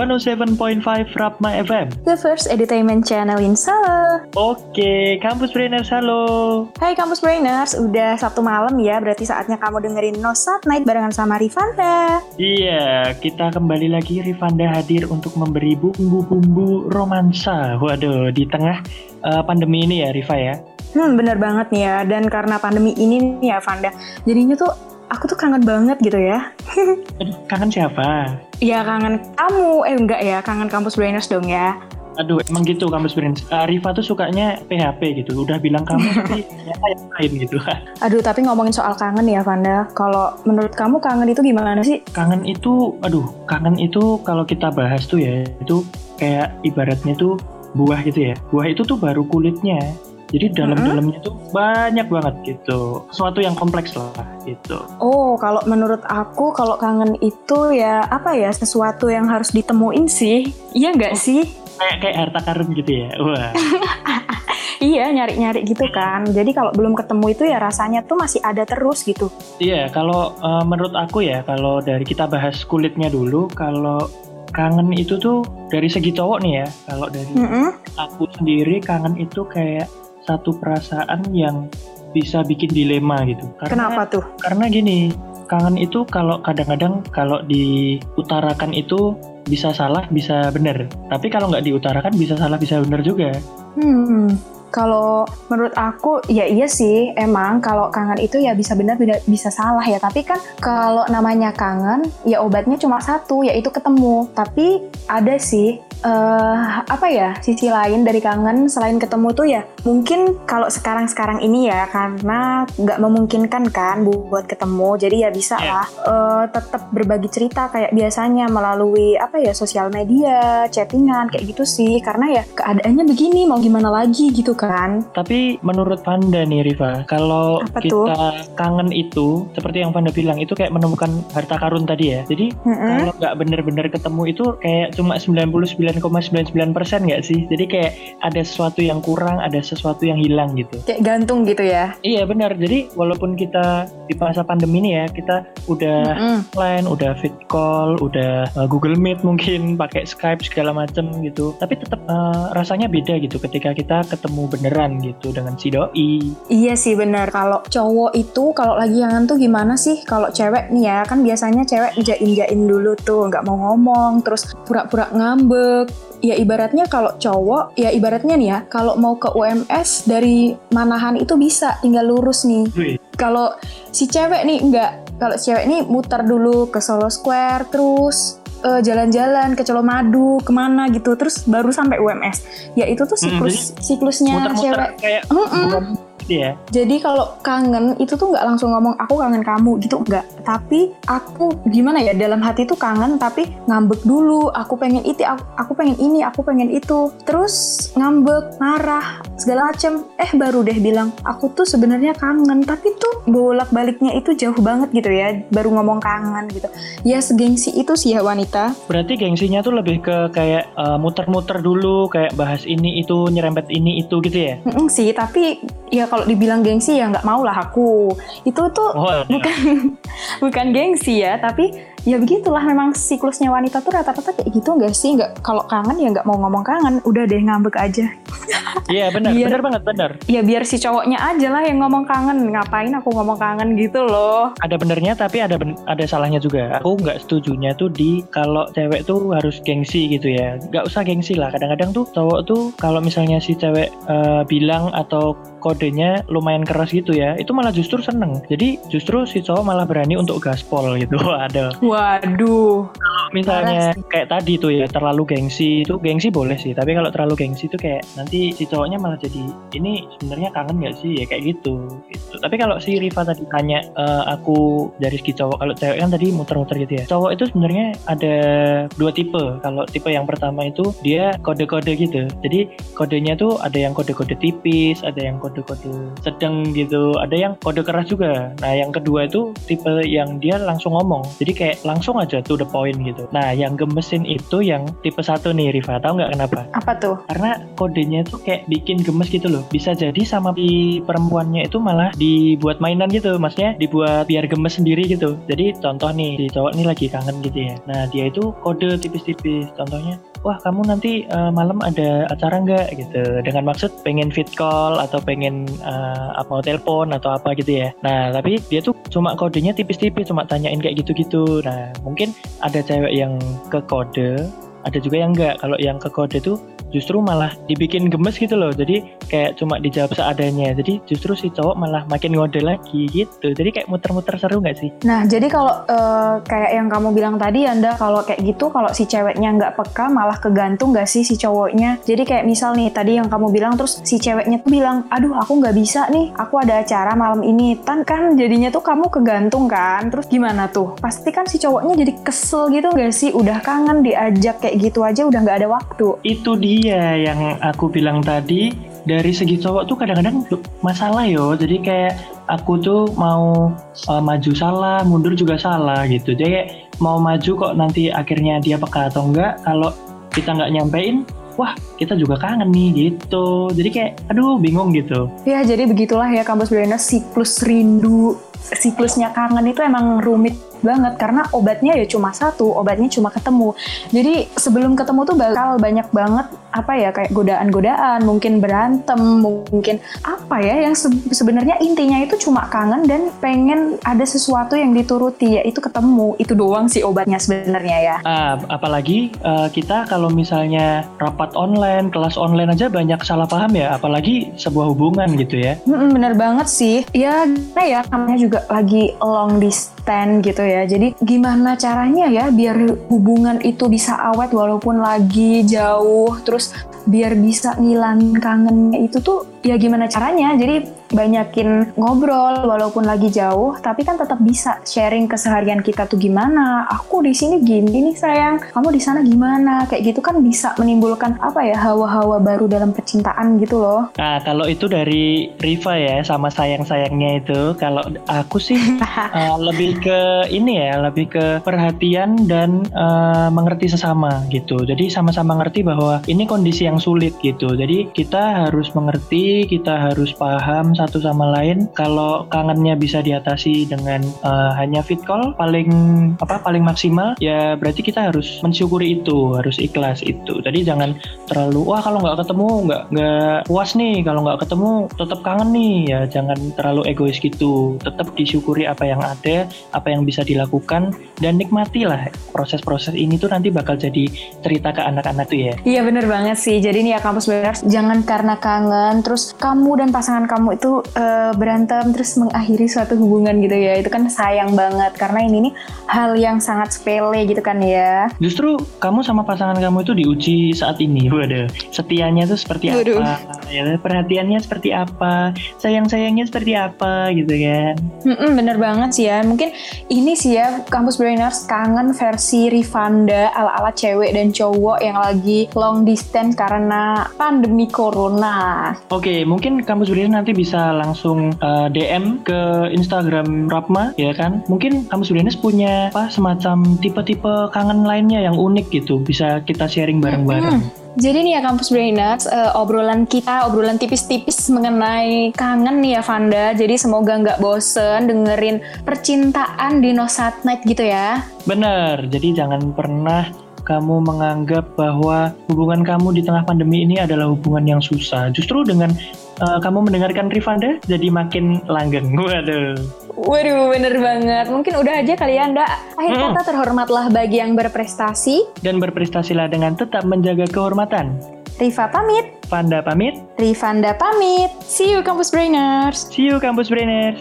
107.5 Rapma FM. The first entertainment channel in Sala. Oke, Kampus Brainers, halo. Hai Kampus Brainers, udah Sabtu malam ya, berarti saatnya kamu dengerin No Sat Night barengan sama Rifanda. Iya, kita kembali lagi Rifanda hadir untuk memberi bumbu-bumbu romansa. Waduh, di tengah uh, pandemi ini ya Riva ya. Hmm, bener banget nih ya. Dan karena pandemi ini nih ya, Vanda, jadinya tuh aku tuh kangen banget gitu ya. Aduh, kangen siapa? Ya kangen kamu, eh enggak ya, kangen kampus brainers dong ya. Aduh, emang gitu kampus brainers. Uh, Riva tuh sukanya PHP gitu. Udah bilang kamu tapi ternyata yang lain gitu. aduh, tapi ngomongin soal kangen ya, Vanda. Kalau menurut kamu kangen itu gimana sih? Kangen itu, aduh, kangen itu kalau kita bahas tuh ya, itu kayak ibaratnya tuh buah gitu ya. Buah itu tuh baru kulitnya jadi dalam-dalamnya tuh banyak banget gitu. Sesuatu yang kompleks lah gitu. Oh, kalau menurut aku kalau kangen itu ya apa ya sesuatu yang harus ditemuin sih. Iya nggak oh, sih? Kayak kayak harta karun gitu ya. Wah. iya, nyari-nyari gitu kan. Jadi kalau belum ketemu itu ya rasanya tuh masih ada terus gitu. Iya, kalau uh, menurut aku ya kalau dari kita bahas kulitnya dulu, kalau kangen itu tuh dari segi cowok nih ya. Kalau dari mm -hmm. aku sendiri kangen itu kayak satu perasaan yang bisa bikin dilema gitu. Karena, Kenapa tuh? Karena gini, kangen itu kalau kadang-kadang kalau diutarakan itu bisa salah, bisa benar. Tapi kalau nggak diutarakan bisa salah, bisa benar juga. Hmm, kalau menurut aku ya iya sih emang kalau kangen itu ya bisa benar bisa salah ya. Tapi kan kalau namanya kangen ya obatnya cuma satu yaitu ketemu. Tapi ada sih uh, apa ya sisi lain dari kangen selain ketemu tuh ya mungkin kalau sekarang-sekarang ini ya karena nggak memungkinkan kan buat ketemu. Jadi ya bisa yeah. lah uh, tetap berbagi cerita kayak biasanya melalui apa ya sosial media chattingan kayak gitu sih. Karena ya keadaannya begini mau gimana lagi gitu kan. Tapi menurut Panda nih Riva, kalau Apa kita tuh? kangen itu seperti yang Panda bilang itu kayak menemukan harta karun tadi ya. Jadi mm -hmm. kalau nggak bener-bener ketemu itu kayak cuma 99,99% persen nggak sih? Jadi kayak ada sesuatu yang kurang, ada sesuatu yang hilang gitu. Kayak gantung gitu ya? Iya benar. Jadi walaupun kita di masa pandemi ini ya kita udah mm -hmm. line, udah fit call, udah uh, Google Meet mungkin pakai Skype segala macem gitu. Tapi tetap uh, rasanya beda gitu ketika kita ketemu beneran gitu dengan si doi. Iya sih bener. Kalau cowok itu kalau lagi yang tuh gimana sih? Kalau cewek nih ya kan biasanya cewek jain-jain dulu tuh nggak mau ngomong terus pura-pura ngambek ya ibaratnya kalau cowok ya ibaratnya nih ya kalau mau ke UMS dari Manahan itu bisa tinggal lurus nih. Kalau si cewek nih enggak, kalau cewek nih muter dulu ke Solo Square terus uh, jalan-jalan ke Colomadu ke mana gitu terus baru sampai UMS ya itu tuh siklus hmm, siklusnya muter -muter cewek. kayak mm -mm. Ya. Jadi kalau kangen itu tuh nggak langsung ngomong aku kangen kamu gitu nggak. Tapi aku gimana ya dalam hati tuh kangen tapi ngambek dulu. Aku pengen itu, aku, aku pengen ini, aku pengen itu. Terus ngambek, marah, segala macem. Eh baru deh bilang aku tuh sebenarnya kangen. Tapi tuh bolak baliknya itu jauh banget gitu ya. Baru ngomong kangen gitu. Ya segengsi itu sih ya wanita. Berarti gengsinya tuh lebih ke kayak muter muter-muter dulu, kayak bahas ini itu nyerempet ini itu gitu ya? Mm -mm sih, tapi ya kalau dibilang gengsi ya nggak mau lah aku. Itu tuh oh, bukan bukan gengsi ya tapi ya begitulah memang siklusnya wanita tuh rata-rata kayak gitu nggak sih? Nggak kalau kangen ya nggak mau ngomong kangen udah deh ngambek aja. Iya benar benar banget benar. ya biar si cowoknya aja lah yang ngomong kangen. Ngapain aku ngomong kangen gitu loh. Ada benernya tapi ada ben ada salahnya juga. Aku nggak setujunya tuh di kalau cewek tuh harus gengsi gitu ya. Nggak usah gengsi lah. Kadang-kadang tuh cowok tuh kalau misalnya si cewek uh, bilang atau kodenya lumayan keras gitu ya itu malah justru seneng jadi justru si cowok malah berani untuk gaspol gitu ada Waduh. Kalau misalnya kayak tadi tuh ya terlalu gengsi itu gengsi boleh sih, tapi kalau terlalu gengsi itu kayak nanti si cowoknya malah jadi ini sebenarnya kangen gak sih ya kayak gitu. gitu. Tapi kalau si Riva tadi tanya uh, aku dari segi cowok, kalau cewek kan tadi muter-muter gitu ya. Cowok itu sebenarnya ada dua tipe. Kalau tipe yang pertama itu dia kode-kode gitu. Jadi kodenya tuh ada yang kode-kode tipis, ada yang kode-kode sedang gitu, ada yang kode keras juga. Nah yang kedua itu tipe yang dia langsung ngomong. Jadi kayak langsung aja tuh the point gitu. Nah, yang gemesin itu yang tipe satu nih Riva, tahu nggak kenapa? Apa tuh? Karena kodenya tuh kayak bikin gemes gitu loh. Bisa jadi sama di perempuannya itu malah dibuat mainan gitu, maksudnya dibuat biar gemes sendiri gitu. Jadi contoh nih, si cowok nih lagi kangen gitu ya. Nah dia itu kode tipis-tipis, contohnya wah kamu nanti uh, malam ada acara nggak? Gitu. Dengan maksud pengen fit call atau pengen uh, apa telepon atau apa gitu ya. Nah tapi dia tuh cuma kodenya tipis-tipis cuma tanyain kayak gitu-gitu. Nah mungkin ada cewek yang ke kode ada juga yang enggak. Kalau yang ke kode tuh justru malah dibikin gemes gitu loh. Jadi kayak cuma dijawab seadanya. Jadi justru si cowok malah makin ngode lagi gitu. Jadi kayak muter-muter seru nggak sih? Nah jadi kalau uh, kayak yang kamu bilang tadi anda kalau kayak gitu kalau si ceweknya nggak peka malah kegantung nggak sih si cowoknya? Jadi kayak misal nih tadi yang kamu bilang terus si ceweknya tuh bilang aduh aku nggak bisa nih. Aku ada acara malam ini. Kan kan jadinya tuh kamu kegantung kan? Terus gimana tuh? Pasti kan si cowoknya jadi kesel gitu nggak sih? Udah kangen diajak kayak gitu aja udah nggak ada waktu. Itu dia yang aku bilang tadi. Dari segi cowok tuh kadang-kadang masalah yo. Jadi kayak aku tuh mau uh, maju salah mundur juga salah gitu. Jadi kayak mau maju kok nanti akhirnya dia peka atau enggak kalau kita nggak nyampein wah kita juga kangen nih gitu. Jadi kayak aduh bingung gitu. Ya jadi begitulah ya kampus Brenda siklus rindu siklusnya kangen itu emang rumit banget karena obatnya ya cuma satu, obatnya cuma ketemu. Jadi sebelum ketemu tuh bakal banyak banget apa ya kayak godaan-godaan, mungkin berantem, mungkin apa ya yang se sebenarnya intinya itu cuma kangen dan pengen ada sesuatu yang dituruti yaitu ketemu. Itu doang sih obatnya sebenarnya ya. Ah, apalagi uh, kita kalau misalnya rapat online, kelas online aja banyak salah paham ya, apalagi sebuah hubungan gitu ya. Mm bener banget sih. Ya, nah ya namanya juga lagi long distance gitu ya. Jadi gimana caranya ya biar hubungan itu bisa awet walaupun lagi jauh terus biar bisa ngilangin kangennya itu tuh ya gimana caranya jadi banyakin ngobrol walaupun lagi jauh tapi kan tetap bisa sharing keseharian kita tuh gimana. Aku di sini gini nih sayang. Kamu di sana gimana? Kayak gitu kan bisa menimbulkan apa ya hawa-hawa baru dalam percintaan gitu loh. Nah kalau itu dari Riva ya sama sayang-sayangnya itu kalau aku sih uh, lebih ke ini ya lebih ke perhatian dan uh, mengerti sesama gitu. Jadi sama-sama ngerti bahwa ini kondisi yang sulit gitu. Jadi kita harus mengerti kita harus paham satu sama lain. Kalau kangennya bisa diatasi dengan uh, hanya fit call paling apa paling maksimal ya berarti kita harus mensyukuri itu, harus ikhlas itu. Jadi jangan terlalu wah kalau nggak ketemu nggak nggak puas nih, kalau nggak ketemu tetap kangen nih ya jangan terlalu egois gitu. Tetap disyukuri apa yang ada, apa yang bisa dilakukan dan nikmatilah proses-proses ini tuh nanti bakal jadi cerita ke anak-anak tuh ya. Iya bener banget sih. Jadi nih ya kampus benar jangan karena kangen terus terus kamu dan pasangan kamu itu uh, berantem terus mengakhiri suatu hubungan gitu ya. Itu kan sayang banget karena ini nih hal yang sangat sepele gitu kan ya. Justru kamu sama pasangan kamu itu diuji saat ini. Waduh setianya tuh seperti Waduh. apa ya perhatiannya seperti apa sayang sayangnya seperti apa gitu kan Mm-mm, bener banget sih ya mungkin ini sih ya kampus brainers kangen versi Rivanda ala ala cewek dan cowok yang lagi long distance karena pandemi corona oke Oke, mungkin kampus Brilian nanti bisa langsung uh, eh, DM ke Instagram Rapma, ya kan? Mungkin kampus Brilian punya apa semacam tipe-tipe kangen lainnya yang unik gitu, bisa kita sharing bareng-bareng. Hmm. Jadi nih ya kampus Brainers, uh, obrolan kita, obrolan tipis-tipis mengenai kangen nih ya Vanda. Jadi semoga nggak bosen dengerin percintaan di No Night gitu ya. Bener, jadi jangan pernah kamu menganggap bahwa hubungan kamu di tengah pandemi ini adalah hubungan yang susah. Justru dengan uh, kamu mendengarkan Rifanda jadi makin langgeng. Waduh. Waduh, bener banget. Mungkin udah aja kali ya, Anda. Akhir hmm. kata terhormatlah bagi yang berprestasi. Dan berprestasilah dengan tetap menjaga kehormatan. Riva pamit. Vanda pamit. Rifanda pamit. See you, Campus Brainers. See you, Campus Brainers.